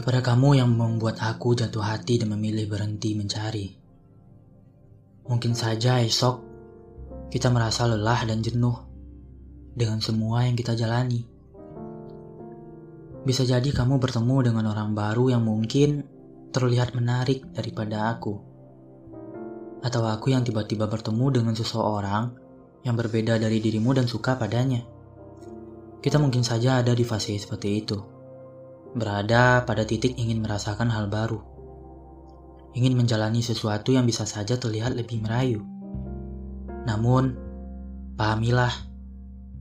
Kepada kamu yang membuat aku jatuh hati dan memilih berhenti mencari. Mungkin saja esok kita merasa lelah dan jenuh dengan semua yang kita jalani. Bisa jadi kamu bertemu dengan orang baru yang mungkin terlihat menarik daripada aku. Atau aku yang tiba-tiba bertemu dengan seseorang yang berbeda dari dirimu dan suka padanya. Kita mungkin saja ada di fase seperti itu. Berada pada titik ingin merasakan hal baru. Ingin menjalani sesuatu yang bisa saja terlihat lebih merayu. Namun, pahamilah,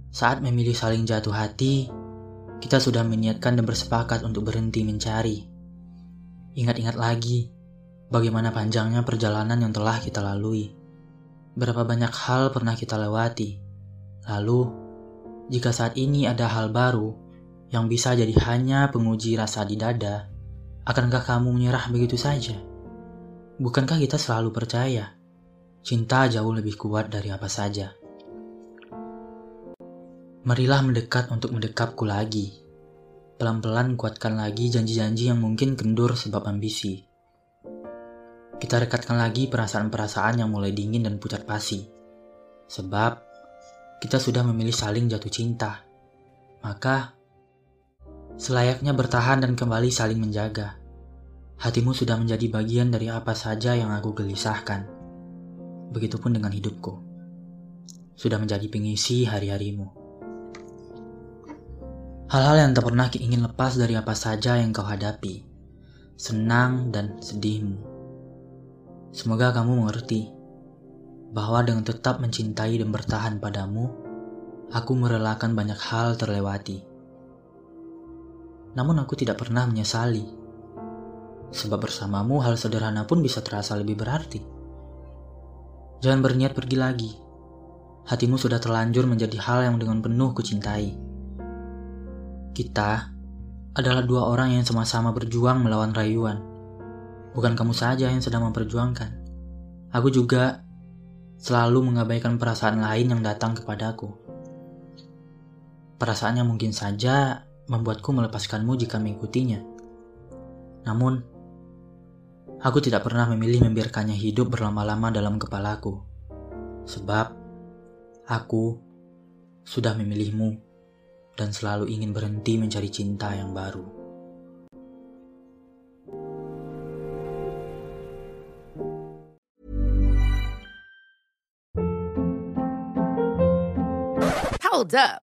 saat memilih saling jatuh hati, kita sudah meniatkan dan bersepakat untuk berhenti mencari. Ingat-ingat lagi, bagaimana panjangnya perjalanan yang telah kita lalui. Berapa banyak hal pernah kita lewati. Lalu, jika saat ini ada hal baru yang bisa jadi hanya penguji rasa di dada, akankah kamu menyerah begitu saja? Bukankah kita selalu percaya cinta jauh lebih kuat dari apa saja? Marilah mendekat untuk mendekapku lagi. Pelan-pelan kuatkan lagi janji-janji yang mungkin kendur sebab ambisi. Kita rekatkan lagi perasaan-perasaan yang mulai dingin dan pucat pasi. Sebab kita sudah memilih saling jatuh cinta. Maka selayaknya bertahan dan kembali saling menjaga. Hatimu sudah menjadi bagian dari apa saja yang aku gelisahkan. Begitupun dengan hidupku. Sudah menjadi pengisi hari-harimu. Hal-hal yang tak pernah ingin lepas dari apa saja yang kau hadapi, senang dan sedihmu. Semoga kamu mengerti bahwa dengan tetap mencintai dan bertahan padamu, aku merelakan banyak hal terlewati. Namun aku tidak pernah menyesali, sebab bersamamu hal sederhana pun bisa terasa lebih berarti. Jangan berniat pergi lagi. Hatimu sudah terlanjur menjadi hal yang dengan penuh kucintai. Kita adalah dua orang yang sama-sama berjuang melawan rayuan. Bukan kamu saja yang sedang memperjuangkan. Aku juga selalu mengabaikan perasaan lain yang datang kepadaku. Perasaan yang mungkin saja membuatku melepaskanmu jika mengikutinya. Namun, aku tidak pernah memilih membiarkannya hidup berlama-lama dalam kepalaku. Sebab, aku sudah memilihmu dan selalu ingin berhenti mencari cinta yang baru. Hold up.